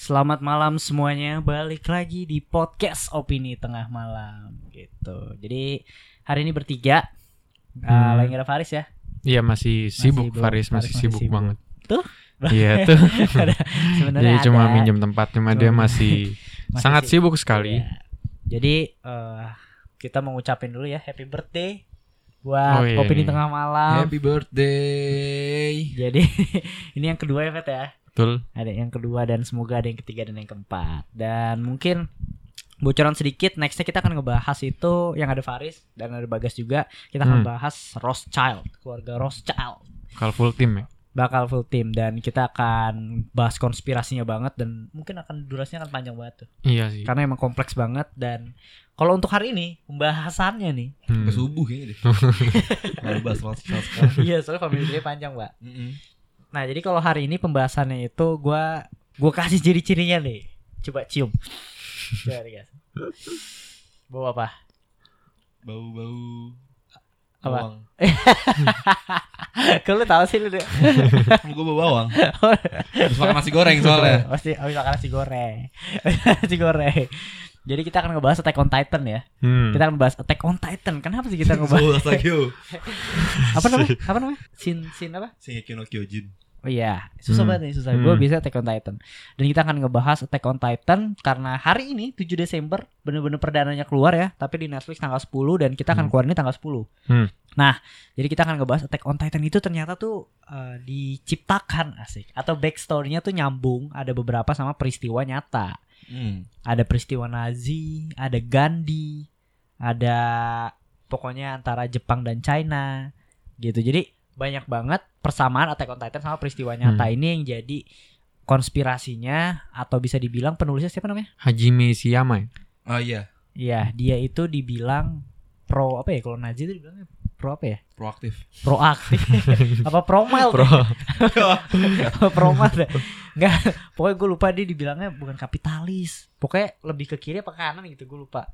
Selamat malam semuanya, balik lagi di podcast Opini Tengah Malam gitu. Jadi hari ini bertiga, Hmm. uh, lagi ada Faris ya? Iya masih sibuk Bro. Faris masih Faris sibuk, banget. Tuh. Iya tuh. Ada- Jadi cuma ada. minjem tempat cuma dia Cuma- masih Masih sangat sibuk. sibuk sekali. Iya. Jadi eh, kita mau ngucapin dulu ya happy birthday buat Oh, iya, Opini iya. Tengah Malam. Happy birthday. Jadi ini yang kedua ya Fet ya. Betul. Ada yang kedua dan semoga ada yang ketiga dan yang keempat. Dan mungkin bocoran sedikit nextnya kita akan ngebahas itu yang ada Faris dan ada Bagas juga. Kita akan Hmm. bahas Rothschild, keluarga Rothschild. Kalau full tim ya. Bakal full tim dan kita akan bahas konspirasinya banget dan mungkin akan durasinya akan panjang banget tuh. Iya sih. Karena emang kompleks banget dan kalau untuk hari ini pembahasannya nih. Hmm. Ke subuh kayaknya deh. Bahas sekarang. iya, soalnya family day panjang, Mbak. Mm-mm. Nah, jadi kalau hari ini pembahasannya itu gua gua kasih ciri-cirinya nih. Coba cium. Coba guys. Bau apa? Bau-bau Apa? bawang. Kalau lu tahu sih lu deh. Gua bau bawang. Terus makan nasi goreng soalnya. Pasti habis makan nasi goreng. nasi goreng. Jadi kita akan ngebahas Attack on Titan ya. Hmm. Kita akan ngebahas Attack on Titan. Kenapa sih kita ngebahas? Apa namanya? Apa namanya? Sin sin apa? Shingeki no Kyojin. Oh iya, susah Hmm. banget nih, susah. Hmm. Gue bisa Attack on Titan. Dan kita akan ngebahas Attack on Titan karena hari ini 7 Desember bener-bener perdananya keluar ya, tapi di Netflix tanggal 10 dan kita akan Hmm. keluar ini tanggal 10. Hmm. Nah, jadi kita akan ngebahas Attack on Titan itu ternyata tuh eh, diciptakan asik atau backstory-nya tuh nyambung, ada beberapa sama peristiwa nyata. Hmm. Ada peristiwa Nazi, ada Gandhi, ada pokoknya antara Jepang dan China gitu. Jadi banyak banget persamaan Attack on Titan sama peristiwa nyata Hmm. ini yang jadi konspirasinya atau bisa dibilang penulisnya siapa namanya? Hajime Siyama ya. Oh iya, Iya, dia itu dibilang pro apa ya kalau Nazi itu dibilangnya pro apa ya? proaktif. Proaktif apa promal? Pro. promal deh. Enggak, pokoknya gue lupa dia dibilangnya bukan kapitalis. Pokoknya lebih ke kiri apa ke kanan gitu, gue lupa.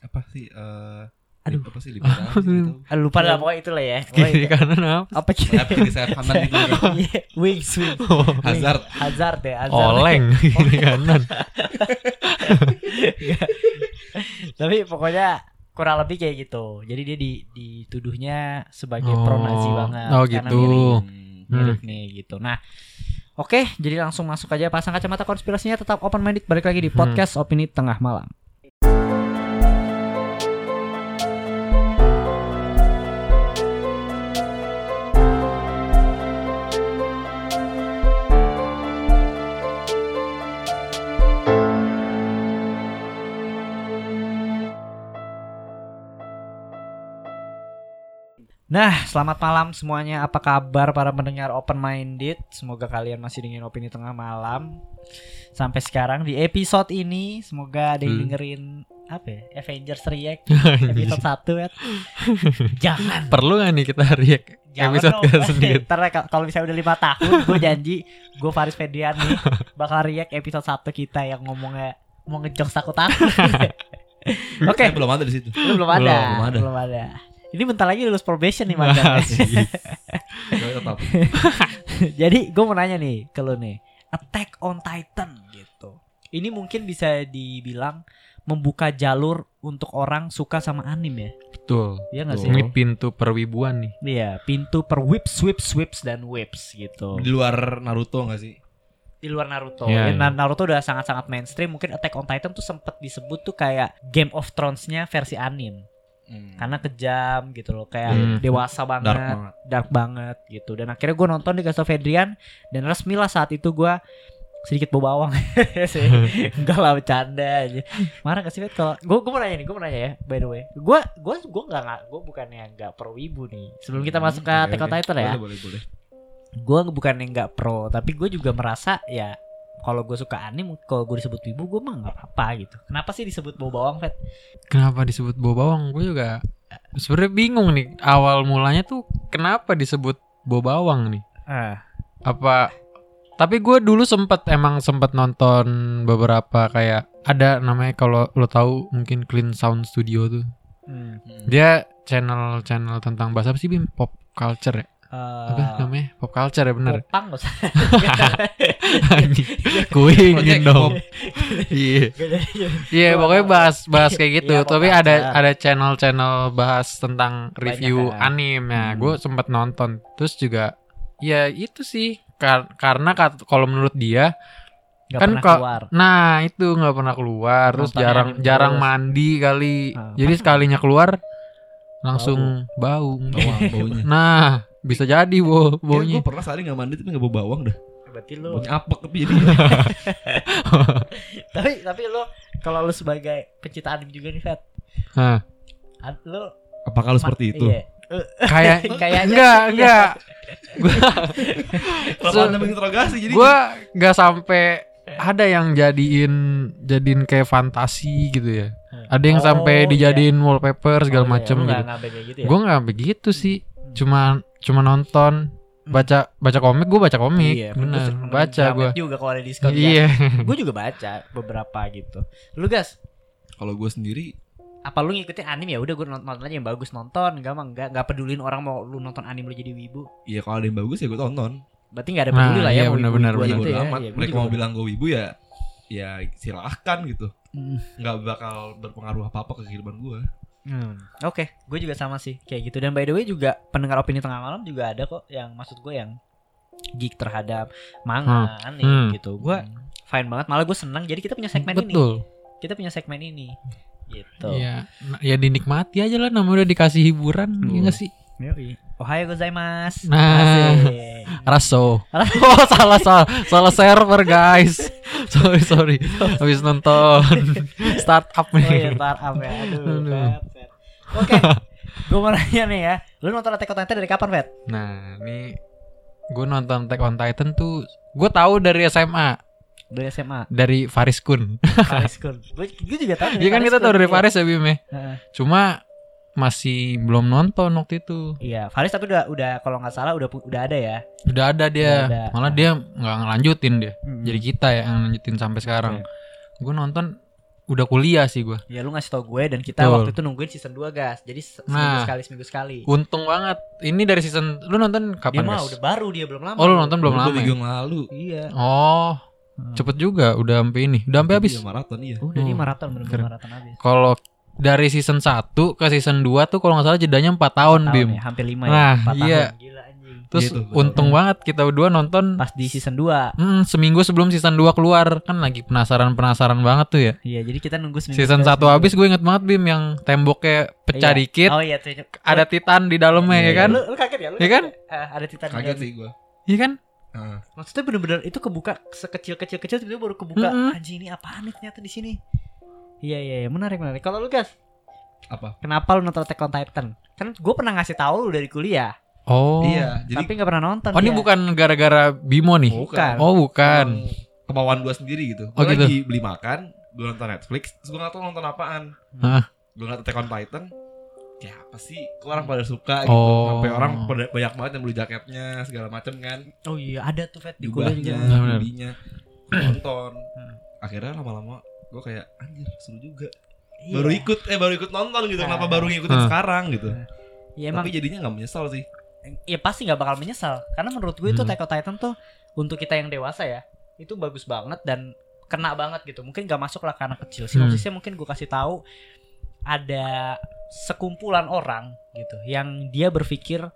Apa sih eh Aduh. apa sih liberal gitu. Ah, lupa lah pokoknya itulah ya. Kiri itu. kanan apa? Apa kiri? Kiri sayap kanan gitu. Iya, wings, wings. Hazard. Hazard ya, Hazard. Oleng kiri kanan. Iya. Tapi pokoknya kurang lebih kayak gitu. Jadi dia di, dituduhnya sebagai pro Nazi Oh. banget. Oh, karena gitu. Mirip, Hmm. mirip nih gitu. Nah, oke, jadi langsung masuk aja pasang kacamata konspirasinya tetap open minded balik lagi di Hmm. podcast opini tengah malam. Nah, selamat malam semuanya. Apa kabar para pendengar open minded? Semoga kalian masih dengan opini tengah malam. Sampai sekarang di episode ini, semoga ada yang Hmm. dengerin apa ya? Avengers React episode 1 ya. Jangan Perlu gak nih kita react Jangan episode dong. sendiri? Ntar ya, kal- kalau misalnya udah lima tahun, gue janji gue Faris Fedian nih bakal react episode 1 kita yang ngomongnya mau ngejokes takut takut. Oke, Eh, belum ada di situ. Lu belum ada, Belum ada. belum ada. Ini bentar lagi lulus probation nih tetap. Jadi gue mau nanya nih ke lu nih, Attack on Titan gitu. Ini mungkin bisa dibilang membuka jalur untuk orang suka sama anime ya. Betul. Iya gak sih? Ini pintu perwibuan nih. Iya, pintu per whips, whips, whips dan whips gitu. Di luar Naruto gak sih? Di luar Naruto. Iya, Ya, iya. Naruto udah sangat-sangat mainstream. Mungkin Attack on Titan tuh sempet disebut tuh kayak Game of Thrones-nya versi anime. Hmm. Karena kejam gitu loh, kayak Hmm. dewasa banget. dark banget. dark banget gitu dan akhirnya gue nonton di Castle Fedrian dan resmi lah saat itu gue sedikit bau bawang sih enggak lah bercanda aja marah gak sih Fet kalau gue gue mau nanya nih gue mau nanya ya by the way gue gue gue nggak nggak gue bukannya nggak pro wibu nih sebelum kita masuk ke on oke. Titan ya Boleh, boleh, boleh. gue bukannya nggak pro tapi gue juga merasa ya kalau gue suka anime kalau gue disebut wibu gue mah nggak apa-apa gitu kenapa sih disebut bau bawang Fet Kenapa disebut bau bawang? Gue juga sebenarnya bingung nih. Awal mulanya tuh kenapa disebut bau bawang nih? ah Apa tapi gue dulu sempet emang sempet nonton beberapa kayak ada namanya kalau lo tahu mungkin Clean Sound Studio tuh. Hmm. Dia channel channel tentang bahasa apa sih Bim? Pop culture ya. Apa namanya pop culture ya bener Popang nggak usah. Gue ingin dong iya iya pokoknya bahas bahas kayak gitu pop tapi ada culture. ada channel-channel bahas tentang review kan. anime ya Hmm. gue sempat nonton terus juga ya itu sih Kar- karena kalau menurut dia Nggak Kan pernah keluar. Nah itu nggak pernah keluar Terus Nonton jarang anime jarang terus. mandi kali Ah. Jadi sekalinya keluar Langsung bau, Bawang baunya. Nah bisa jadi bo Baunya. Gue pernah sekali nggak mandi tapi nggak bau bawang dah. Berarti lu Baunya apek tapi jadi. tapi tapi lu kalau lu sebagai pecinta anime juga nih Fat. Hah. Lu Apakah lu seperti itu? Iya. Eh, Kayak Kayaknya Enggak iya. enggak Kenapa So- anda menginterogasi jadi? Gue nggak sampai ada yang jadiin jadiin kayak fantasi gitu ya Ada yang Oh, sampai iya. dijadiin wallpaper segala Oh, iya, macem nggak gitu gitu ya. Gue nggak begitu sih Cuma cuma nonton baca baca komik gue baca komik Iya, bener baca gue juga kalau ada diskon. iya Gue juga baca beberapa gitu. Lu gas Kalau gue sendiri apa lu ngikutin anime ya udah gue nonton, nonton aja yang bagus nonton gak mah nggak nggak pedulin orang mau lu nonton anime lu jadi wibu ya kalau ada yang bagus ya gue tonton. berarti nggak ada Nah, peduli lah ya iya, benar-benar, Ya, gitu ya. amat. Iya, gua Mereka mau bilang gue wibu ya ya silahkan gitu. Hmm. Nggak bakal berpengaruh apa apa ke kehidupan gue. Hmm, Oke, gue juga sama sih kayak gitu. Dan by the way juga pendengar opini tengah malam juga ada kok yang maksud gue yang geek terhadap manga, anime Hmm. gitu. Gue fine banget. Malah gue senang. Jadi kita punya segmen ini. betul Kita punya segmen ini. Gitu. Iya, nah, ya dinikmati aja lah namanya udah dikasih hiburan, Hmm. ya nggak sih? Yoi. Ohio gozaimasu. Nah. Asik. Raso. oh salah salah salah server guys. sorry sorry. Habis nonton startup Oh iya, nih. startup ya. Aduh, Aduh. Oke. gue mau nanya nih ya. Lu nonton Attack on Titan dari kapan, Fet? Nah, ini gue nonton Attack on Titan tuh gue tahu dari SMA Dari SMA. dari Faris Kun. Faris Kun. Gue juga tahu. Iya kan kita tahu dari iya. Faris ya Bim ya. Cuma masih belum nonton waktu itu. Iya, Faris tapi udah udah kalau nggak salah udah udah ada ya. Udah ada dia. Udah ada. Malah dia nggak ngelanjutin dia. Hmm. Jadi kita ya yang lanjutin sampai sekarang. Oke. Gue nonton udah kuliah sih gue. Ya lu ngasih tau gue dan kita Betul. waktu itu nungguin season 2 gas. Jadi se- seminggu Nah. sekali seminggu sekali. Untung banget. Ini dari season lu nonton Dia kapan mah guys? udah baru dia belum lama. Oh lu nonton belum lama minggu ya? yang lalu. Iya. Oh cepet juga udah sampai ini. Udah sampai habis. Iya, maraton iya. Udah dia Oh, maraton bener-bener keren. maraton habis. Kalau dari season 1 ke season 2 tuh kalau nggak salah jedanya 4 tahun, Tahun Bim. ya, hampir 5 Nah, ya. 4 iya. tahun. Gila. Terus Iya betul. untung banget kita berdua nonton Pas di season 2. hmm, seminggu sebelum season 2 keluar kan lagi penasaran-penasaran banget tuh ya. Iya, jadi kita nunggu seminggu. Season sekali 1 seminggu. habis gue inget banget Bim yang temboknya pecah Iya. dikit, Oh iya tuh. ada titan di dalamnya Iya, ya kan? Lu, lu kaget ya? Lu Iya kan? kaget? Eh, ada titan Kaget sih gue. Iya kan? Maksudnya bener-bener itu kebuka sekecil-kecil-kecil tiba-tiba baru kebuka. Mm-mm. Anjing ini apaan nih ternyata di sini. Iya iya iya, menarik menarik. Kalau lu gas, Apa? kenapa lu nonton Attack on Titan? Kan gue pernah ngasih tahu lu dari kuliah, Oh. Iya, jadi tapi nggak pernah nonton. Oh, ini bukan gara-gara Bimo nih. Bukan. Oh, bukan. Kemauan gue sendiri gitu. Oh, Gue gitu. lagi beli makan, gue nonton Netflix, terus gue gak tau nonton apaan. Hah? Gue ngeliat Attack on Titan, kayak apa sih? Kok orang pada suka gitu. Oh. Sampai orang pada banyak banget yang beli jaketnya segala macem kan. Oh iya, ada tuh Fat di benar. belinya. Nonton. Akhirnya lama-lama gue kayak anjir seru juga. Iya. Baru ikut eh baru ikut nonton gitu. Kenapa Ah. baru ngikutin Ah. sekarang gitu. Iya emang Tapi jadinya nggak menyesal sih. Ya pasti nggak bakal menyesal. Karena menurut gue itu Hmm. Attack on Titan tuh untuk kita yang dewasa ya itu bagus banget dan kena banget gitu. Mungkin gak masuk lah karena kecil. Hmm. sinopsisnya mungkin gue kasih tahu ada sekumpulan orang gitu yang dia berpikir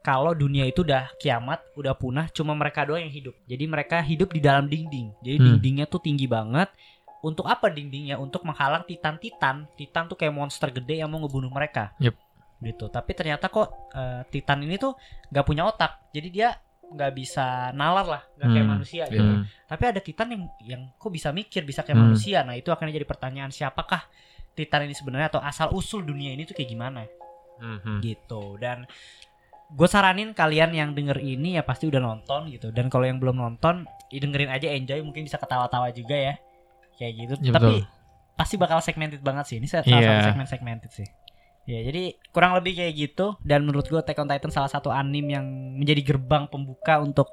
kalau dunia itu udah kiamat udah punah cuma mereka doang yang hidup. Jadi mereka hidup di dalam dinding. Jadi Hmm. dindingnya tuh tinggi banget. Untuk apa dindingnya? Untuk menghalang titan-titan. Titan tuh kayak monster gede yang mau ngebunuh mereka. Yep. Gitu tapi ternyata kok eh, titan ini tuh nggak punya otak jadi dia nggak bisa nalar lah nggak kayak Hmm. manusia gitu Hmm. tapi ada titan yang yang kok bisa mikir bisa kayak Hmm. manusia nah itu akhirnya jadi pertanyaan siapakah titan ini sebenarnya atau asal usul dunia ini tuh kayak gimana Hmm. gitu dan gue saranin kalian yang denger ini ya pasti udah nonton gitu dan kalau yang belum nonton ya dengerin aja enjoy mungkin bisa ketawa-tawa juga ya kayak gitu Ya, tapi betul. pasti bakal segmented banget sih ini salah Iya. satu segmen segmented sih ya jadi kurang lebih kayak gitu dan menurut gue Attack on Titan salah satu anime yang menjadi gerbang pembuka untuk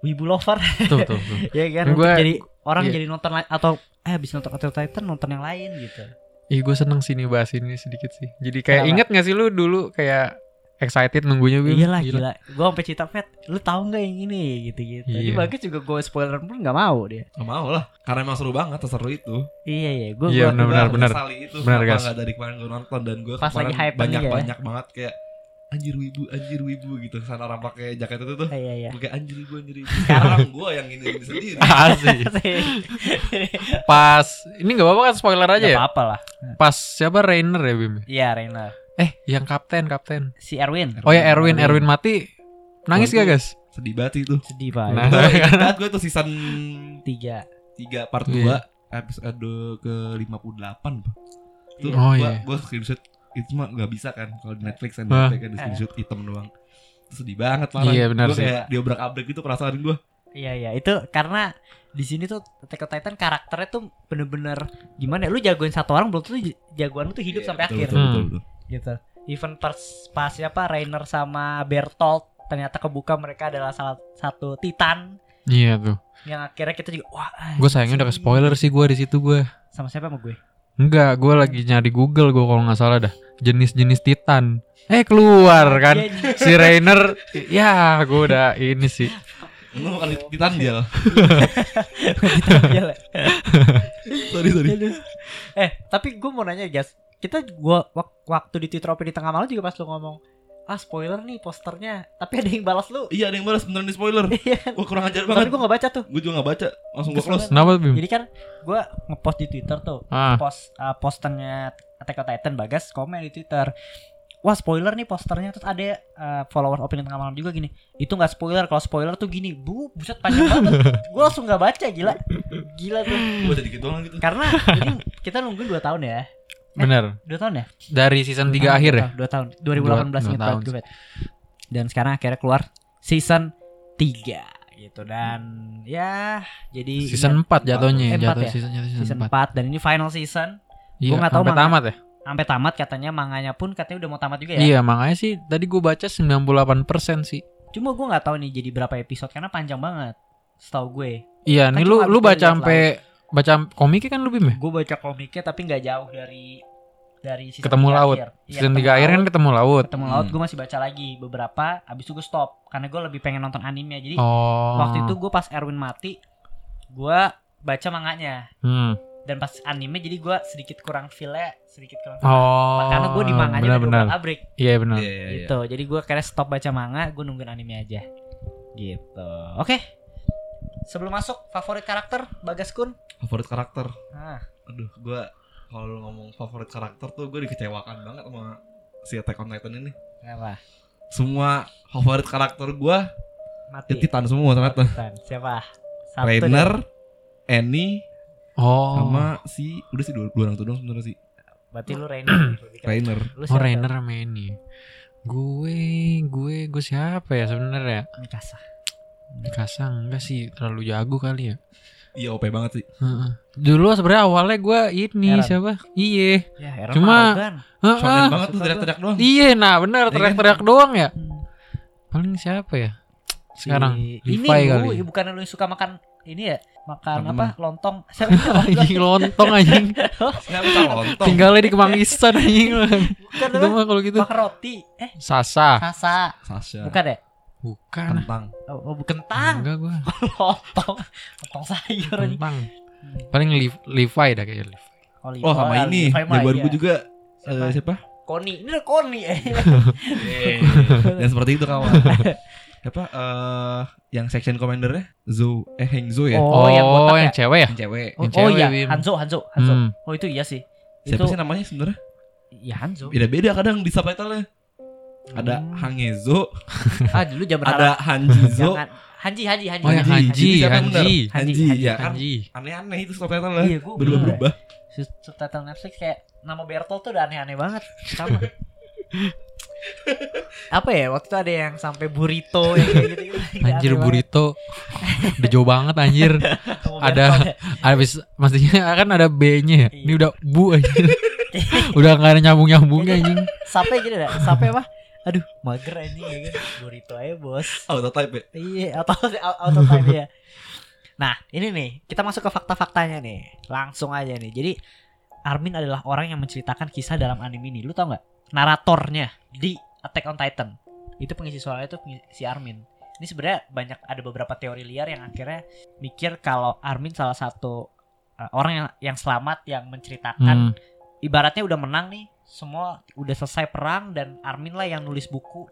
wibu lover Tuh, tuh, tuh. ya kan Gua- jadi orang iya. jadi nonton atau eh habis nonton Attack on Titan nonton yang lain gitu Ih gue seneng sih nih bahas ini sedikit sih Jadi kayak Kenapa? inget gak sih lu dulu kayak excited nunggunya Bim. Iya lah gila. Gue sampai cerita Fat, lu tahu nggak yang ini gitu-gitu. Jadi Iya. bagus juga gue spoiler pun nggak mau dia. Gak mau lah Karena emang seru banget Seru itu Iya iya, gue Iya, benar, benar, benar. Itu Benar, guys. nggak dari kemarin gue nonton Dan gue Pas lagi hype banyak ya. banyak banget Kayak Anjir wibu Anjir wibu gitu Sana orang pakai jaket itu tuh Iya iya. Gue kayak anjir wibu Anjir wibu Sekarang gue yang ini, ini sendiri Asik. Pas ini nggak apa-apa kan spoiler aja Gak ya. apa-apa lah. Pas siapa Rainer ya Bim? Iya Reina. Eh, yang kapten, kapten. Si Erwin. Oh ya Erwin, Erwin mati. Nangis gak, guys? Sedih banget itu Sedih pak. Nah. Itu ingat banget gue tuh season Tiga. 3 part Iya. 2 Episode ke 58 Pak. Itu Iya. Oh, gua, iya. gua screenshot Itu mah gak bisa kan Kalau di Netflix kan Hah. kan di screenshot hitam doang Itu sedih banget parah Iya, benar Gua sih. kayak diobrak-abrik gitu perasaan gue Iya iya itu karena di sini tuh Attack on Titan karakternya tuh bener-bener gimana ya lu jagoin satu orang belum tentu jagoan lu tuh hidup sampai akhir Iya, betul, betul, Hmm. betul. Gitu. Even pas pas siapa Rainer sama Bertolt ternyata kebuka mereka adalah salah satu Titan Iya tuh. yang akhirnya kita juga wah Gue sayangnya udah ke spoiler sih gue di situ gue. sama siapa sama gue Enggak, gue lagi nyari Google gue kalau nggak salah dah. Jenis-jenis Titan. Eh keluar kan. Iya, Si Rainer, ya gue udah ini sih. Lu bukan Titan dia Iya lah. Sorry sorry eh tapi gue mau nanya guys kita gua wak- waktu di Twitter Opini di tengah malam juga pas lu ngomong ah spoiler nih posternya tapi ada yang balas lu. Iya ada yang balas beneran di spoiler. Iya. Wah kurang ajar tapi banget. gue gak baca tuh. Gue juga gak baca Langsung gue close. Kenapa Bim? jadi kan gue ngepost di Twitter tuh Ah, post uh, posternya Attack on Titan Bagas komen di Twitter. Wah spoiler nih posternya. Terus ada uh, follower opini tengah malam juga gini Itu gak spoiler Kalau spoiler tuh gini Bu buset panjang banget. Gue langsung gak baca gila. Gila tuh Gue doang gitu. Karena ini kita nungguin 2 tahun ya bener. 2 tahun ya Dari season 3 Dua akhir ya? tahun, Dua tahun 2018 Dua- ingat dua tahun. gue Bet. Dan sekarang akhirnya keluar Season 3 gitu Dan ya Jadi Season 4 jatuhnya, Eh, empat jatuh ya? season, jatuh season, Season 4. 4 Dan ini final season Iya, Gua nggak tahu sampai tamat ya? Sampai tamat katanya Manganya pun katanya udah mau tamat juga ya Iya, makanya sih tadi gue baca 98% sih. Cuma gue nggak tahu nih jadi berapa episode karena panjang banget. Setahu gue. Iya, Kan nih lu lu baca sampai baca komiknya kan lu Bim ya? Gue baca komiknya tapi nggak jauh dari dari season Ketemu tiga laut. akhir. Iya, Season ketemu 3 akhir kan ketemu laut. ketemu laut Hmm. gue masih baca lagi beberapa abis itu gue stop karena gue lebih pengen nonton anime jadi Oh. waktu itu gue pas Erwin mati gue baca manganya Hmm. dan pas anime jadi gue sedikit kurang feel sedikit kurang feel Oh. karena gue di manganya udah double abrik Iya benar. Iya iya iya gitu jadi gue akhirnya stop baca manga gue nungguin anime aja gitu oke sebelum masuk favorit karakter Bagas Kun Favorit karakter ah Aduh gue Kalau ngomong favorit karakter tuh Gue dikecewakan banget sama Si Attack on Titan ini apa Semua favorit karakter gue mati Ya Titan semua ternyata Titan. siapa Satu Rainer deh. Annie Oh. Sama si Udah sih dua, dua orang tuh doang sebenernya sih berarti lu Rainer keren. Rainer lu Oh, siapa? Rainer sama ini. Gue, gue, gue siapa ya sebenarnya? Mikasa Mikasa enggak sih, terlalu jago kali ya. Iya OP banget sih Heeh. Dulu sebenarnya awalnya gue ini Aaron. siapa? Iya. ya Aaron Cuma-. Heeh. Banget tuh teriak-teriak doang Iya, nah bener Iya kan? teriak-teriak doang ya. Hmm. Paling siapa ya? Sekarang Si- Levi ini kali. lu bukan lu yang suka makan ini ya makan Teman-teman. apa lontong siapa anjing lontong anjing. Lontong Tinggalnya di Kemangisan anjing. bukan Itu mah kalau gitu. makan roti eh Sasa. sasa Sasha bukan ya Bukan. Kentang. Oh, oh bukan. Kentang. Enggak gua. lontong lontong sayur ini. Kentang. Paling Lev- Levi dah kayaknya Levi. Oh sama ini. Jagoan gue juga Siapa? eh, Siapa? Koni. Ini udah Koni eh. Dan seperti itu kawan. Siapa? Eh Yang section commandernya? Zo Eh Heng Zo ya? Oh, yang botak yang ya? cewek ya? Yang cewek. Oh, Yang oh cewek, iya. Bim. Hanzo Hanzo Hanzo. Hmm. oh itu iya sih. Siapa itu sih namanya sebenarnya? Ya Hanzo. Beda-beda kadang di subtitle-nya Ada Hmm. Hangezo ah dulu Ada Hanjizo Jangan Hanji Hanji Hanji Oh, yang Hanji. Hanji, bener? Hanji. Hanji, Hanji, ya kan Hanji. Aneh-aneh itu subtitle-nya Iya, gua Berubah-berubah Sub- subtitle Netflix kayak nama Bertolt tuh udah aneh-aneh banget sama apa ya waktu itu ada yang sampai burrito yang kayak gitu, -gitu. Anjir burrito. Udah jauh banget anjir. Ada- Habis maksudnya kan ada B-nya ya. Ini Iya. udah bu anjir. udah gak ada nyambung-nyambungnya anjing. sampai gitu dah sampai apa aduh mager ini ya kan. Burrito aja bos. Auto type ya? Iya atau auto time ya. Nah ini nih kita masuk ke fakta-faktanya nih. Langsung aja nih. Jadi Armin adalah orang yang menceritakan kisah dalam anime ini. Lu tau nggak? Naratornya di Attack on Titan. Itu pengisi suaranya itu si Armin. Ini sebenarnya banyak ada beberapa teori liar yang akhirnya mikir kalau Armin salah satu uh, orang yang yang selamat yang menceritakan Hmm. ibaratnya udah menang nih, semua udah selesai perang dan Armin lah yang nulis buku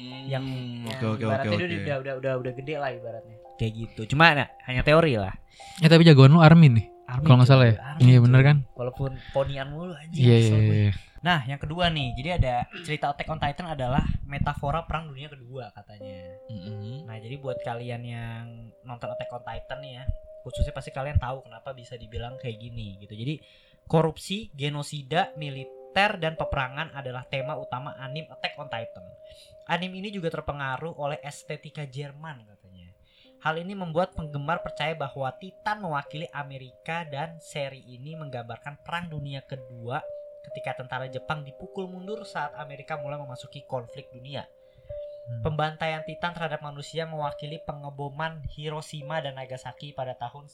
yang, Hmm, yang oke oke oke ibaratnya dia oke. udah udah udah udah gede lah ibaratnya. Kayak gitu. Cuma nah, hanya teori lah. Eh tapi jagoan lu Armin nih. Armin Kalau nggak salah ya? Armin Iya, bener kan? Walaupun ponian mulu anjing. Iya kesel iya iya. Nah, yang kedua nih, jadi ada cerita Attack on Titan adalah metafora perang dunia kedua katanya. Mm-mm. Nah, jadi buat kalian yang nonton Attack on Titan nih ya, khususnya pasti kalian tahu kenapa bisa dibilang kayak gini gitu. Jadi korupsi, genosida, militer dan peperangan adalah tema utama anim Attack on Titan. Anim ini juga terpengaruh oleh estetika Jerman katanya. Hal ini membuat penggemar percaya bahwa Titan mewakili Amerika dan seri ini menggambarkan Perang Dunia Kedua ketika tentara Jepang dipukul mundur saat Amerika mulai memasuki konflik dunia. Hmm. Pembantaian Titan terhadap manusia mewakili pengeboman Hiroshima dan Nagasaki pada tahun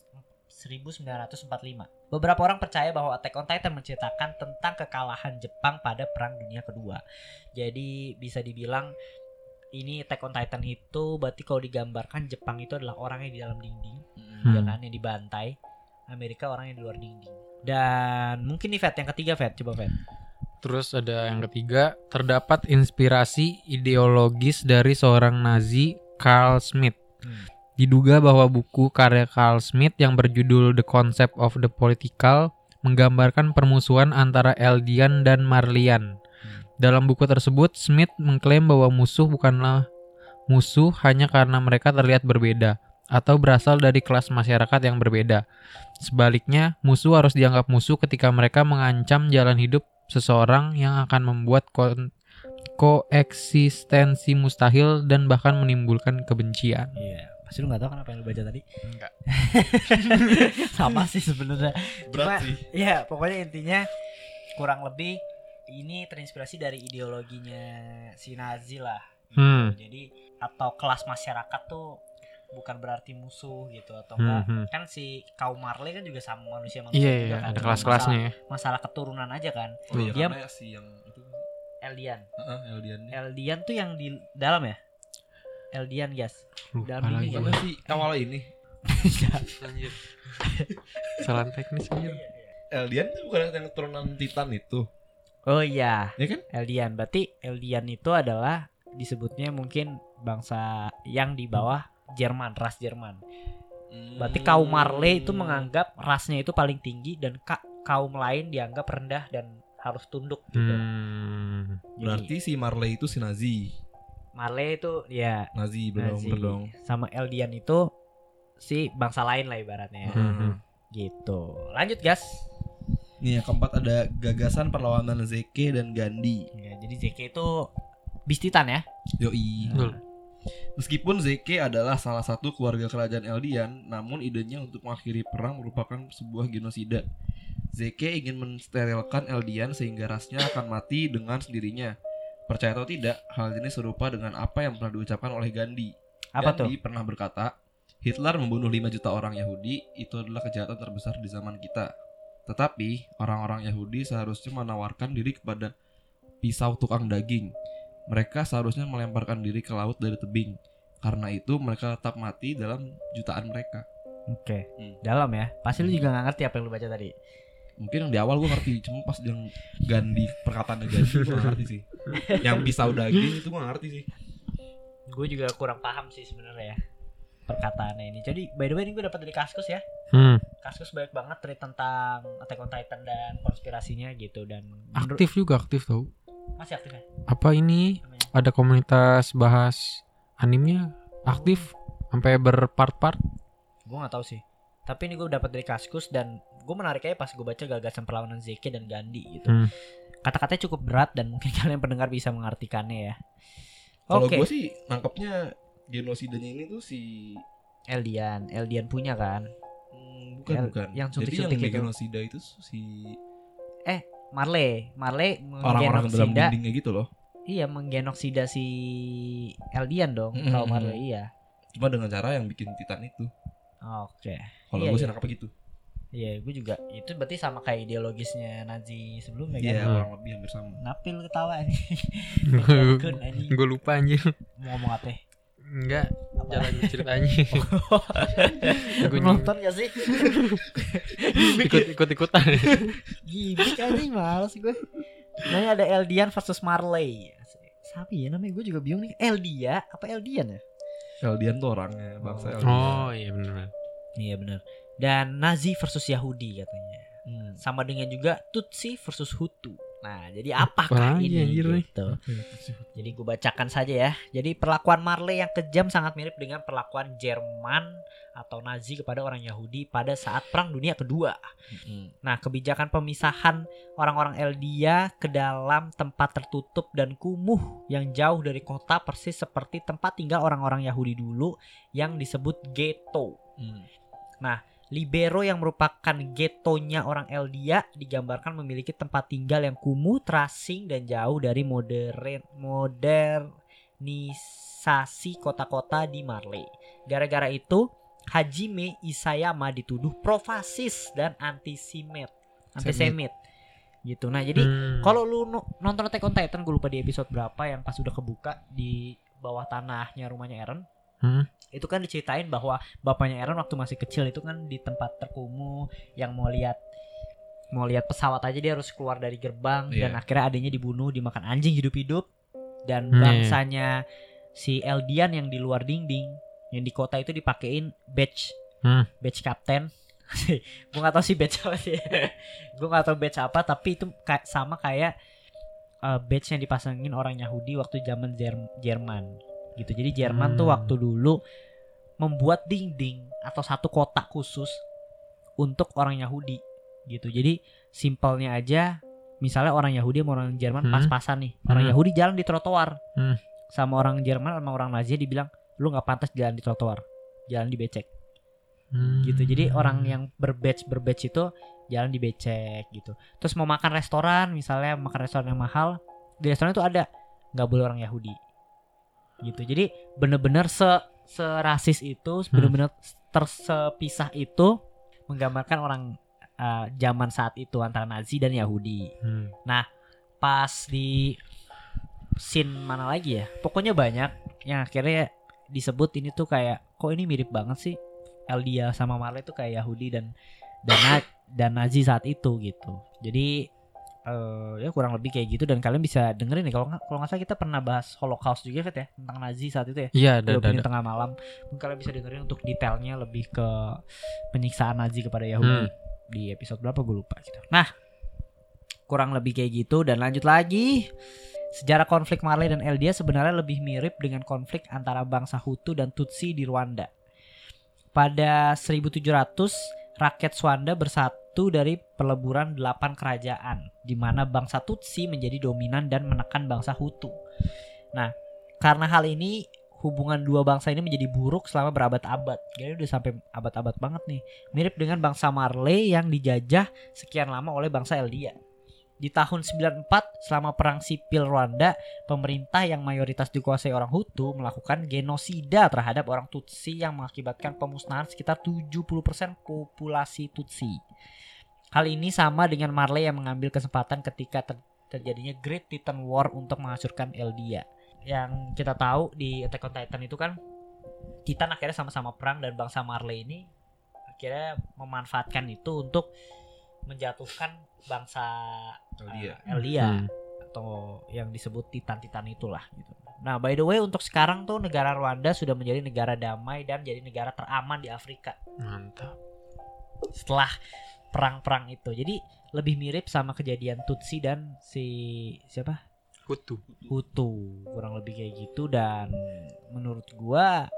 1945. Beberapa orang percaya bahwa Attack on Titan menceritakan tentang kekalahan Jepang pada Perang Dunia Kedua. Jadi bisa dibilang ini Attack on Titan itu berarti kalau digambarkan Jepang itu adalah orang yang di dalam dinding, ya Hmm. kan yang dibantai. Amerika orang yang di luar dinding. Dan mungkin nih Fat yang ketiga Fat, coba Fat. Terus ada yang ketiga, terdapat inspirasi ideologis dari seorang Nazi Carl Smith. Hmm. Diduga bahwa buku karya Carl Smith yang berjudul The Concept of the Political menggambarkan permusuhan antara Eldian dan Marlian. Dalam buku tersebut, Smith mengklaim bahwa musuh bukanlah musuh hanya karena mereka terlihat berbeda atau berasal dari kelas masyarakat yang berbeda. Sebaliknya, musuh harus dianggap musuh ketika mereka mengancam jalan hidup seseorang yang akan membuat ko- koeksistensi mustahil dan bahkan menimbulkan kebencian. Iya. Pasti lu gak tahu kan apa yang lu baca tadi? Enggak. Sama sih sebenarnya. Berat Cuma, sih. Ya, pokoknya intinya kurang lebih ini terinspirasi dari ideologinya si Nazi lah. gitu. Hmm. Jadi atau kelas masyarakat tuh bukan berarti musuh gitu atau Hmm, enggak. hmm. Kan si kaum Marley kan juga sama manusia-manusia Iya, juga iya, kan. ada kelas-kelasnya ya. Masalah, masalah keturunan aja kan. Oh iya, Dia- si yang itu Eldian. Heeh, Eldian nih. Eldian tuh yang di dalam ya? Eldian, guys. Lupa Dalam lagi. ini Karena si awal ini Anjir. Kesalahan teknis anjir. Eldian itu bukan yang turunan Titan itu. Oh iya. Ya kan? Eldian. Berarti Eldian itu adalah disebutnya mungkin bangsa yang di bawah Jerman, ras Jerman. Berarti kaum Marley itu menganggap rasnya itu paling tinggi dan ka- kaum lain dianggap rendah dan harus tunduk gitu. Hmm. Jadi, Berarti si Marley itu si Nazi. Marley itu ya Nazi belum Nazi. belum. sama Eldian itu si bangsa lain lah ibaratnya. Hmm. Gitu. Lanjut, gas. Nih yang keempat ada gagasan perlawanan Zeke dan Gandhi. Ya, jadi JK itu bis Titan ya. Yoi. Betul. Meskipun Zeke adalah salah satu keluarga kerajaan Eldian, namun idenya untuk mengakhiri perang merupakan sebuah genosida. Zeke ingin mensterilkan Eldian sehingga rasnya akan mati dengan sendirinya. Percaya atau tidak, hal ini serupa dengan apa yang pernah diucapkan oleh Gandhi. Apa tuh? Gandhi pernah berkata, Hitler membunuh 5 juta orang Yahudi, itu adalah kejahatan terbesar di zaman kita. Tetapi, orang-orang Yahudi seharusnya menawarkan diri kepada pisau tukang daging. Mereka seharusnya melemparkan diri ke laut dari tebing. Karena itu mereka tetap mati dalam jutaan mereka. Oke. Hmm. Dalam ya. Pasti lu juga gak ngerti apa yang lu baca tadi. Mungkin yang di awal gue ngerti, cuma pas yang Gandhi perkataan Gandhi gue gak ngerti sih. Yang pisau daging itu gue gak ngerti sih. Gue juga kurang paham sih sebenarnya ya perkataannya ini. Jadi by the way ini gue dapat dari Kaskus ya. Hmm. Kaskus banyak banget cerita tentang Attack on Titan dan konspirasinya gitu dan Aktif juga aktif tau. masih aktif ya Apa ini namanya? ada komunitas bahas animnya aktif sampai berpart-part. Gue gak tahu sih. Tapi ini gue dapat dari Kaskus dan gue menarik aja pas gue baca gagasan perlawanan Zeke dan Gandhi gitu. Hmm. Kata-katanya cukup berat dan mungkin kalian pendengar bisa mengartikannya ya. Kalau Oke. gue sih nangkepnya genosidanya ini tuh si Eldian, Eldian punya kan. Hmm, bukan Yang- bukan. yang Jadi yang itu. genosida itu si Marley, Marley orang-orang dalam dindingnya gitu loh. Iya menggenoksida si Eldian dong Mm-mm. kaum Marley iya. Cuma dengan cara yang bikin Titan itu. Oke. Kalau Iya, gue sih iya. nangkepnya gitu. Iya, gue juga itu berarti sama kayak ideologisnya Nazi sebelumnya kan. Iya, kurang lebih hampir sama. Napil ketawa nih. Gue lupa anjir Mau ngomong apa? enggak Apa? jalan ceritanya Gua Nonton gak sih? ikut ikut ikutan Gimik anjing males gue. Namanya ada Eldian versus Marley. Siapa ya namanya? Gue juga bingung nih. Eldia apa Eldian ya? Eldian tuh orangnya bangsa Eldian. oh iya benar Iya benar. Dan Nazi versus Yahudi katanya. Hmm, Sama dengan juga Tutsi versus Hutu. Nah, jadi apakah ini anjir nih? gitu? Jadi gue bacakan saja ya. Jadi perlakuan Marley yang kejam sangat mirip dengan perlakuan Jerman atau Nazi kepada orang Yahudi pada saat Perang Dunia Kedua. Nah, kebijakan pemisahan orang-orang Eldia ke dalam tempat tertutup dan kumuh yang jauh dari kota persis seperti tempat tinggal orang-orang Yahudi dulu yang disebut ghetto. Nah, Libero yang merupakan getonya orang Eldia digambarkan memiliki tempat tinggal yang kumuh, terasing dan jauh dari modern modernisasi kota-kota di Marley. Gara-gara itu, Hajime Isayama dituduh profasis dan antisemit. Antisemit. Gitu. Nah, jadi Hmm. kalau lu no- nonton Attack on Titan gue lupa di episode berapa yang pas udah kebuka di bawah tanahnya rumahnya Eren Hmm. itu kan diceritain bahwa bapaknya Eren waktu masih kecil itu kan di tempat terkumuh yang mau lihat mau lihat pesawat aja dia harus keluar dari gerbang dan Iya. akhirnya adanya dibunuh dimakan anjing hidup-hidup dan Hmm, bangsanya si Eldian yang di luar dinding yang di kota itu dipakein badge Hmm. badge kapten gue nggak tahu sih badge apa sih gue nggak tahu badge apa tapi itu kayak sama kayak uh, badge yang dipasangin orang Yahudi waktu zaman Jer- Jerman gitu jadi Jerman tuh Hmm. waktu dulu membuat dinding atau satu kotak khusus untuk orang Yahudi gitu jadi simpelnya aja misalnya orang Yahudi sama orang Jerman Hmm. pas-pasan nih orang Hmm. Yahudi jalan di trotoar Hmm. sama orang Jerman sama orang Nazi dibilang lu nggak pantas jalan di trotoar jalan di becek Hmm. gitu jadi orang yang berbatch berbatch itu jalan di becek gitu terus mau makan restoran misalnya makan restoran yang mahal di restoran itu ada nggak boleh orang Yahudi gitu. Jadi bener-bener se serasis itu bener-bener tersepisah itu menggambarkan orang uh, zaman saat itu antara Nazi dan Yahudi. Hmm. pas di scene mana lagi ya? Pokoknya banyak yang akhirnya disebut ini tuh kayak kok ini mirip banget sih? Eldia sama Marley tuh kayak Yahudi dan dan dan Nazi saat itu gitu. Jadi eh ya kurang lebih kayak gitu. Dan kalian bisa dengerin nih kalau nggak kalau nggak salah kita pernah bahas Holocaust juga Fit ya? Tentang Nazi saat itu ya? Iya ada. tengah malam. Mungkin kalian bisa dengerin untuk detailnya lebih ke penyiksaan Nazi kepada Yahudi Hmm. di episode berapa? Gue lupa gitu nah kurang lebih kayak gitu. Dan lanjut lagi. Sejarah konflik Marley dan Eldia sebenarnya lebih mirip dengan konflik antara bangsa Hutu dan Tutsi di Rwanda. Pada 1700 rakyat Swanda bersatu dari peleburan delapan kerajaan di mana bangsa Tutsi menjadi dominan dan menekan bangsa Hutu. Nah, karena hal ini hubungan dua bangsa ini menjadi buruk selama berabad-abad. Jadi udah sampai abad-abad banget nih. Mirip dengan bangsa Marley yang dijajah sekian lama oleh bangsa Eldia. Di tahun 94 selama perang sipil Rwanda, pemerintah yang mayoritas dikuasai orang Hutu melakukan genosida terhadap orang Tutsi yang mengakibatkan pemusnahan sekitar 70% populasi Tutsi. Hal ini sama dengan Marley yang mengambil kesempatan ketika ter- terjadinya Great Titan War untuk menghancurkan Eldia. Yang kita tahu di Attack on Titan itu kan Titan akhirnya sama-sama perang dan bangsa Marley ini akhirnya memanfaatkan itu untuk menjatuhkan bangsa Eldia. uh, Eldia Hmm. atau yang disebut Titan-Titan itulah gitu. Nah, by the way untuk sekarang tuh negara Rwanda sudah menjadi negara damai dan jadi negara teraman di Afrika Mantap. setelah perang-perang itu. Jadi lebih mirip sama kejadian Tutsi dan si siapa? Hutu. Hutu. Kurang lebih kayak gitu dan menurut gua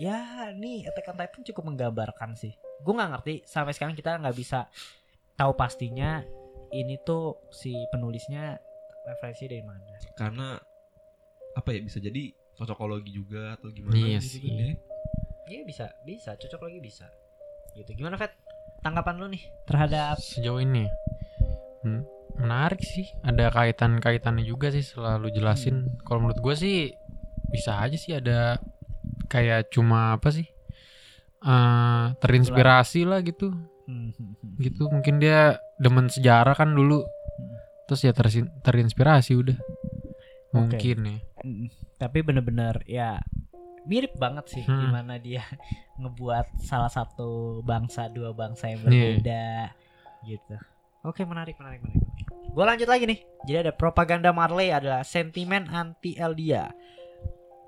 ya nih Attack on Titan cukup menggambarkan sih. Gua nggak ngerti sampai sekarang kita nggak bisa tahu pastinya ini tuh si penulisnya referensi dari mana. Karena apa ya bisa jadi cocokologi juga atau gimana Iya gitu sih. kan ya. Iya bisa, bisa, cocok lagi bisa. Gitu. Gimana Fet? Tanggapan lu nih terhadap Sejauh ini hmm, menarik sih. Ada kaitan-kaitannya juga sih selalu jelasin. Kalau menurut gue sih bisa aja sih ada kayak cuma apa sih? eh terinspirasi lah gitu Hmm, hmm, hmm. gitu mungkin dia demen sejarah kan dulu Hmm. terus ya tersin- terinspirasi udah mungkin ya Mm, Tapi bener-bener ya mirip banget sih Hmm. gimana dia ngebuat salah satu bangsa dua bangsa yang Iya. berbeda gitu. Oke menarik menarik menarik. Gue lanjut lagi nih. Jadi ada propaganda Marley adalah sentimen anti Eldia.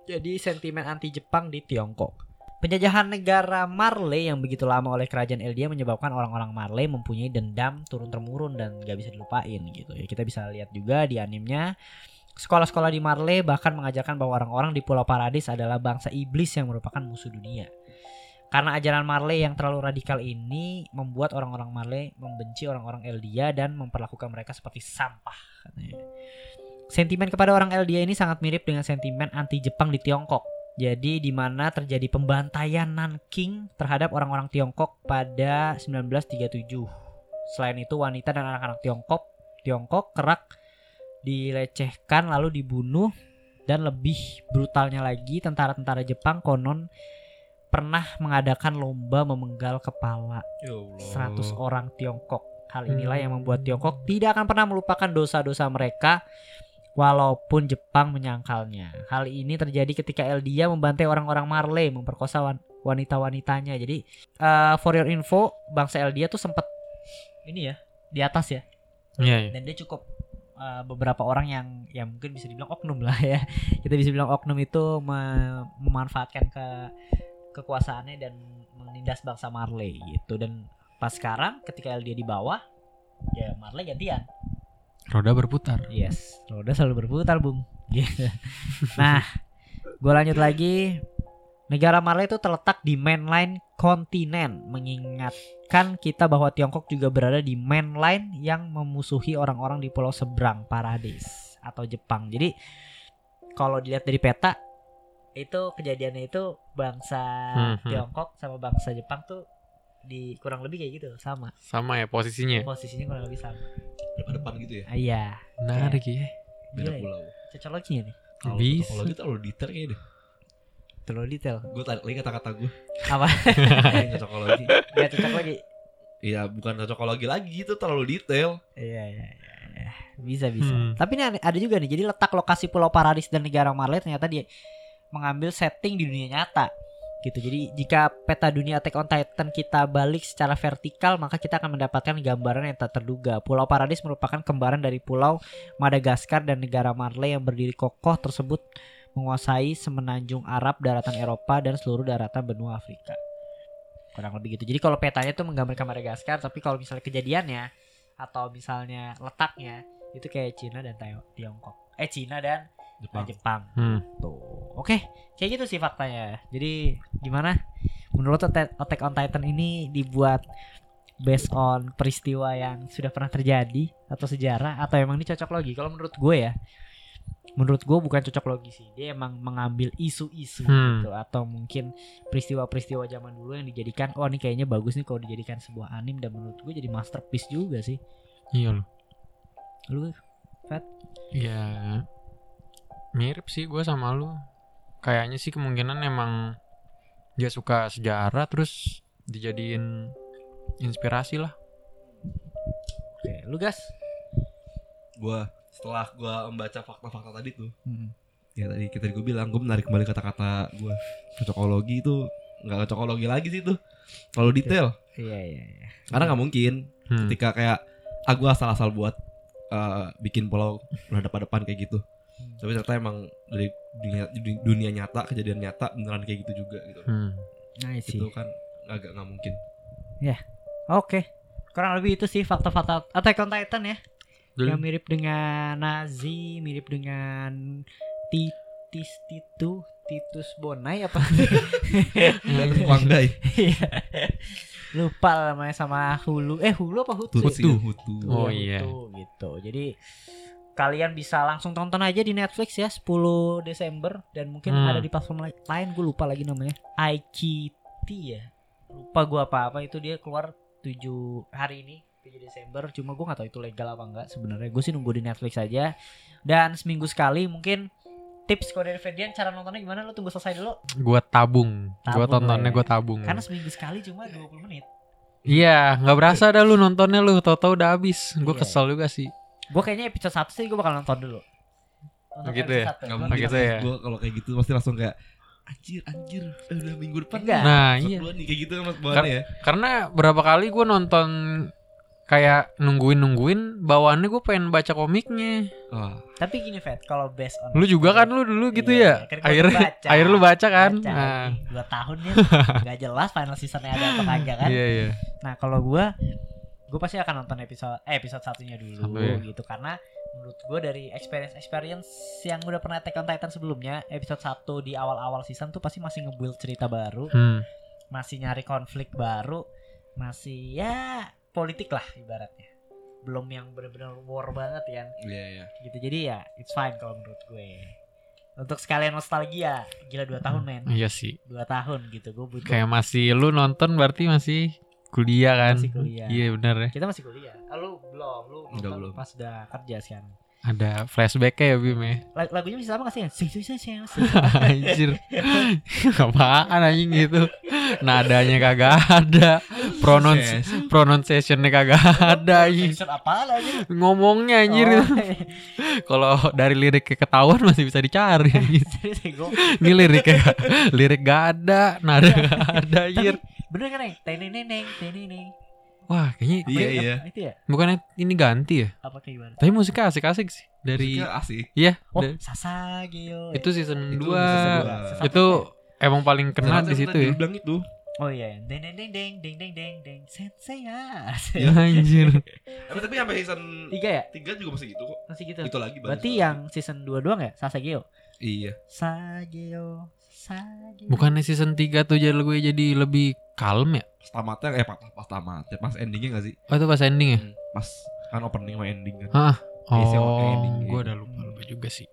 Jadi sentimen anti Jepang di Tiongkok. Penjajahan negara Marley yang begitu lama oleh kerajaan Eldia menyebabkan orang-orang Marley mempunyai dendam turun temurun dan gak bisa dilupain gitu. Ya kita bisa lihat juga di animenya Sekolah-sekolah di Marley bahkan mengajarkan bahwa orang-orang di Pulau Paradis adalah bangsa iblis yang merupakan musuh dunia. Karena ajaran Marley yang terlalu radikal ini membuat orang-orang Marley membenci orang-orang Eldia dan memperlakukan mereka seperti sampah. Sentimen kepada orang Eldia ini sangat mirip dengan sentimen anti Jepang di Tiongkok. Jadi di mana terjadi pembantaian Nanking terhadap orang-orang Tiongkok pada 1937. Selain itu wanita dan anak-anak Tiongkok Tiongkok kerak dilecehkan lalu dibunuh dan lebih brutalnya lagi tentara-tentara Jepang konon pernah mengadakan lomba memenggal kepala Ya 100 orang Tiongkok. Hal inilah yang membuat Tiongkok tidak akan pernah melupakan dosa-dosa mereka walaupun Jepang menyangkalnya. Hal ini terjadi ketika Eldia membantai orang-orang Marley, memperkosa wan- wanita-wanitanya. Jadi uh, for your info, bangsa Eldia tuh sempat ini ya di atas ya iya iya. dan dia cukup uh, beberapa orang yang yang mungkin bisa dibilang oknum lah ya. Kita bisa bilang oknum itu me- memanfaatkan ke kekuasaannya dan menindas bangsa Marley gitu. Dan pas sekarang ketika dia di bawah ya Marley gantian. Roda berputar. Yes roda selalu berputar bung. Nah gue lanjut lagi negara Marley itu terletak di mainline kontinen mengingatkan kita bahwa Tiongkok juga berada di mainline yang memusuhi orang-orang di pulau seberang Paradis atau Jepang jadi kalau dilihat dari peta itu kejadiannya itu bangsa Hmm, hmm. Tiongkok sama bangsa Jepang tuh di kurang lebih kayak gitu sama sama ya posisinya posisinya kurang lebih sama Depan-depan gitu ya. Iya menarik ya Beda Gila ya. pulau. cocokologinya nih Kalau Bisa. kalau gitu detail kayaknya deh. Terlalu detail Gue tarik lagi kata-kata gue. apa Yang cocokologi. nggak cocok lagi Iya, bukan cocokologi lagi itu terlalu detail. iya iya iya bisa bisa Hmm. tapi ini ada, ada juga nih jadi letak lokasi Pulau Paradis dan negara Marley ternyata dia mengambil setting di dunia nyata gitu jadi jika peta dunia Attack on Titan kita balik secara vertikal maka kita akan mendapatkan gambaran yang tak terduga Pulau Paradis merupakan kembaran dari Pulau Madagaskar dan negara Marley yang berdiri kokoh tersebut menguasai semenanjung Arab, daratan Eropa dan seluruh daratan benua Afrika. Kurang lebih gitu. Jadi kalau petanya tuh menggambarkan Madagaskar, tapi kalau misalnya kejadiannya atau misalnya letaknya itu kayak Cina dan Tiongkok. Eh Cina dan Jepang. Jepang. hmm. Tuh. Oke, kayak gitu sih faktanya. Jadi gimana? Menurut Attack on Titan ini dibuat based on peristiwa yang sudah pernah terjadi atau sejarah atau emang ini cocok logi? Kalau menurut gue ya, menurut gue bukan cocok logi sih. Dia emang mengambil isu-isu Hmm. gitu atau mungkin peristiwa-peristiwa zaman dulu yang dijadikan oh ini kayaknya bagus nih kalau dijadikan sebuah anim dan menurut gue jadi masterpiece juga sih. iya loh Lu ya mirip sih gue sama lu kayaknya sih kemungkinan emang dia suka sejarah terus dijadiin inspirasi lah oke, lu gas? Gue setelah gue membaca fakta-fakta tadi tuh, Hmm. ya tadi kita gue bilang gue menarik kembali kata-kata gue. Cocokologi itu nggak cocokologi lagi sih tuh. Terlalu detail. Iya iya iya. Karena nggak mungkin Hmm. ketika kayak ah gue asal-asal buat eh, bikin pulau berhadapan-depan kayak gitu. Hmm. Tapi ternyata emang dari dunia, dunia nyata kejadian nyata beneran kayak gitu juga gitu. Hmm. Nice sih. Itu kan agak nggak mungkin. Oke. Kurang lebih itu sih fakta-fakta Attack on Titan ya. Dulu- Yang mirip dengan Nazi, mirip dengan Titis Titu, Titus Bonai apa? Iya. Lupa namanya sama Hulu. Eh Hulu apa Hutu? Hutu. Hutu. Oh, Iya, iya. Hutu, gitu. Jadi kalian bisa langsung tonton aja di Netflix ya 10 Desember dan mungkin Hmm. ada di platform lai- lain gue lupa lagi namanya. IKT ya. Lupa gue apa-apa itu dia keluar 7 hari ini 7 Desember cuma gue nggak tahu itu legal apa enggak sebenarnya gue sih nunggu di Netflix aja dan seminggu sekali mungkin tips kalau dari Ferdian cara nontonnya gimana lo tunggu selesai dulu gua tabung, gua Tabung tontonnya lah ya. gua tabung karena seminggu sekali cuma 20 menit Iya, nggak berasa dah lu nontonnya lu, tau-tau udah habis. Gue Iya. kesel juga sih. Gue kayaknya episode 1 sih gue bakal nonton dulu. Untuk Gitu episode ya? satu. Nggak Gua- mungkin gitu ya? Gue kalau kayak gitu pasti langsung kayak anjir anjir eh, udah minggu depan Enggak. Nah, iya. nih kayak gitu kan mas bawaannya ya. Karena berapa kali gue nonton kayak nungguin nungguin bawaannya gue pengen baca komiknya. Wah, Tapi gini Fat, kalau based on Lu juga kan lu dulu gitu Iya, ya? kan Akhirnya baca. akhirnya lu baca kan? Baca, Nah, dua tahun ya nggak jelas final seasonnya ada apa kagak kan iya iya. nah kalau gue gue pasti akan nonton episode eh episode satunya dulu Satu ya. gitu karena menurut gue dari experience experience yang udah pernah Attack on Titan sebelumnya episode 1 di awal-awal season tuh pasti masih nge-build cerita baru Hmm. masih nyari konflik baru masih ya politik lah ibaratnya belum yang bener-bener war banget kan iya iya. gitu jadi ya it's fine kalau menurut gue untuk sekalian nostalgia gila dua tahun men Iya sih. dua tahun gitu gue butuh Kayak masih lu nonton berarti masih kuliah kan? Masih kuliah. Iya benar ya. kita masih kuliah ah, lu belum lu nonton belum. pas udah kerja sekarang Ada flashback ya Bim ya. Lag- lagunya bisa sama gak sih sing sing sing sing Anjir. Apaan anjing gitu. Nadanya kagak ada. Pronounce pronunciationnya kagak ada anjing. Apa lagi Ngomongnya anjir. Oh, Kalau dari liriknya ketahuan masih bisa dicari ya, gua- Ini liriknya lirik gak ada, nada gak ada anjir. bener kan neng teneng neneng teneng neng Wah, kayaknya Iya iya. itu ya bukannya ini ganti ya? apa kayak gimana Tapi musiknya asik-asik sih dari Musiknya asik. iya oh da- Sasageo itu season Itu 2. season dua. Sasageo. Itu emang paling kena di situ ya. bilang itu. oh iya deng deng deng deng deng deng deng deng sensei ya Iya. Anjir. Tapi tapi sampai season tiga ya 3 juga masih gitu kok. masih gitu Itu lagi berarti yang season 2 doang ya Sasageo Iya. Sageo Sageo Bukannya season 3 tuh jadi gue jadi lebih kalem ya? Pas tamatnya eh pas, pas tamatnya pas endingnya gak sih? Oh itu pas ending ya? Pas kan opening sama ending kan. Hah? Isi Oh, ending gue gitu. udah lupa lupa juga sih.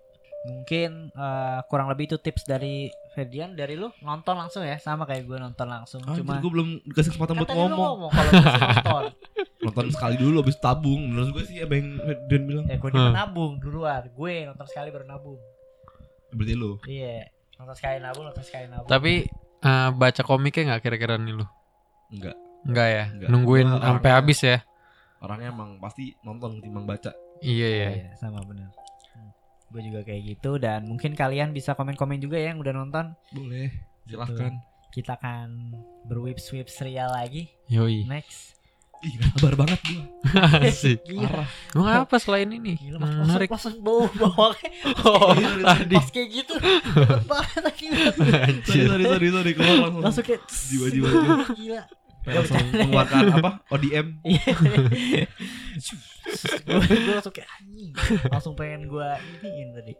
mungkin eh, kurang lebih itu tips dari Ferdian dari lu nonton langsung ya sama kayak gue nonton langsung Anjir, cuma gue belum dikasih kesempatan buat ngomong. ngomong kalau nonton Nonton sekali dulu habis tabung. Menurut gue sih yang Dan bilang. ya gue Hmm. nabung duluan gue nonton sekali baru nabung Berarti lu. iya nonton sekali nabung nonton sekali nabung Tapi eh, baca komiknya nggak kira-kira nih lu? Enggak. Enggak ya? Nggak. Nungguin Gua sampai habis ya? Orangnya emang pasti nonton ketimbang baca. Iya ya. Iya, sama benar gue juga kayak gitu dan mungkin kalian bisa komen-komen juga ya yang udah nonton Boleh. Silahkan. kita akan berwip sweep serial lagi Yoi. next Ih, gak sabar banget gue. Asik. Gila, Parah. Emang apa selain ini? gila mas Menarik. masuk bau bawangnya Oh, tadi. pas kayak gitu cepet banget lagi Sorry, Anjir. sorry, sorry, sorry. Keluar langsung. langsung kayak Jiwa-jiwa gila Langsung mengeluarkan apa? ODM. gue langsung kayak anjing langsung pengen gue iniin tadi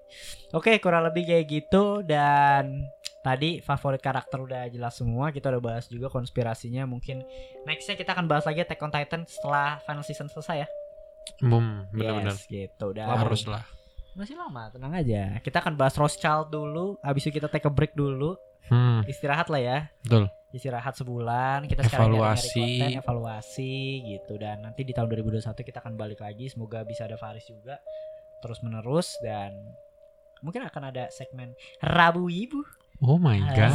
oke kurang lebih kayak gitu dan tadi favorit karakter udah jelas semua kita udah bahas juga konspirasinya. Mungkin nextnya kita akan bahas lagi Attack on Titan setelah final season selesai ya. Bum, bener-bener. yes, gitu. Dan Harus lah. masih lama tenang aja. Kita akan bahas Rothschild dulu habis itu kita take a break dulu. Hmm, istirahat lah ya. Betul. istirahat sebulan kita Evaluasi. konten evaluasi gitu. Dan nanti di tahun 2021 kita akan balik lagi. Semoga bisa ada Faris juga terus menerus dan mungkin akan ada segmen Rabu Ibu Oh my god.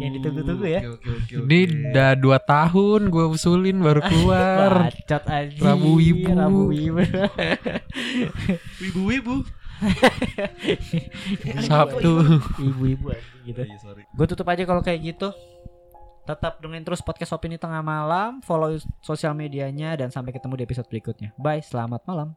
Yang ditunggu-tunggu ya. Oke, oke, oke, Ini udah dua tahun gue usulin baru keluar. bacot aja Rabu Ibu. Rabu Ibu Wibu-wibu. Sabtu. ibu-ibu anjing gitu Iya, sorry. gue tutup aja kalau kayak gitu tetap dengerin terus podcast opini tengah malam follow sosial medianya dan sampai ketemu di episode berikutnya bye selamat malam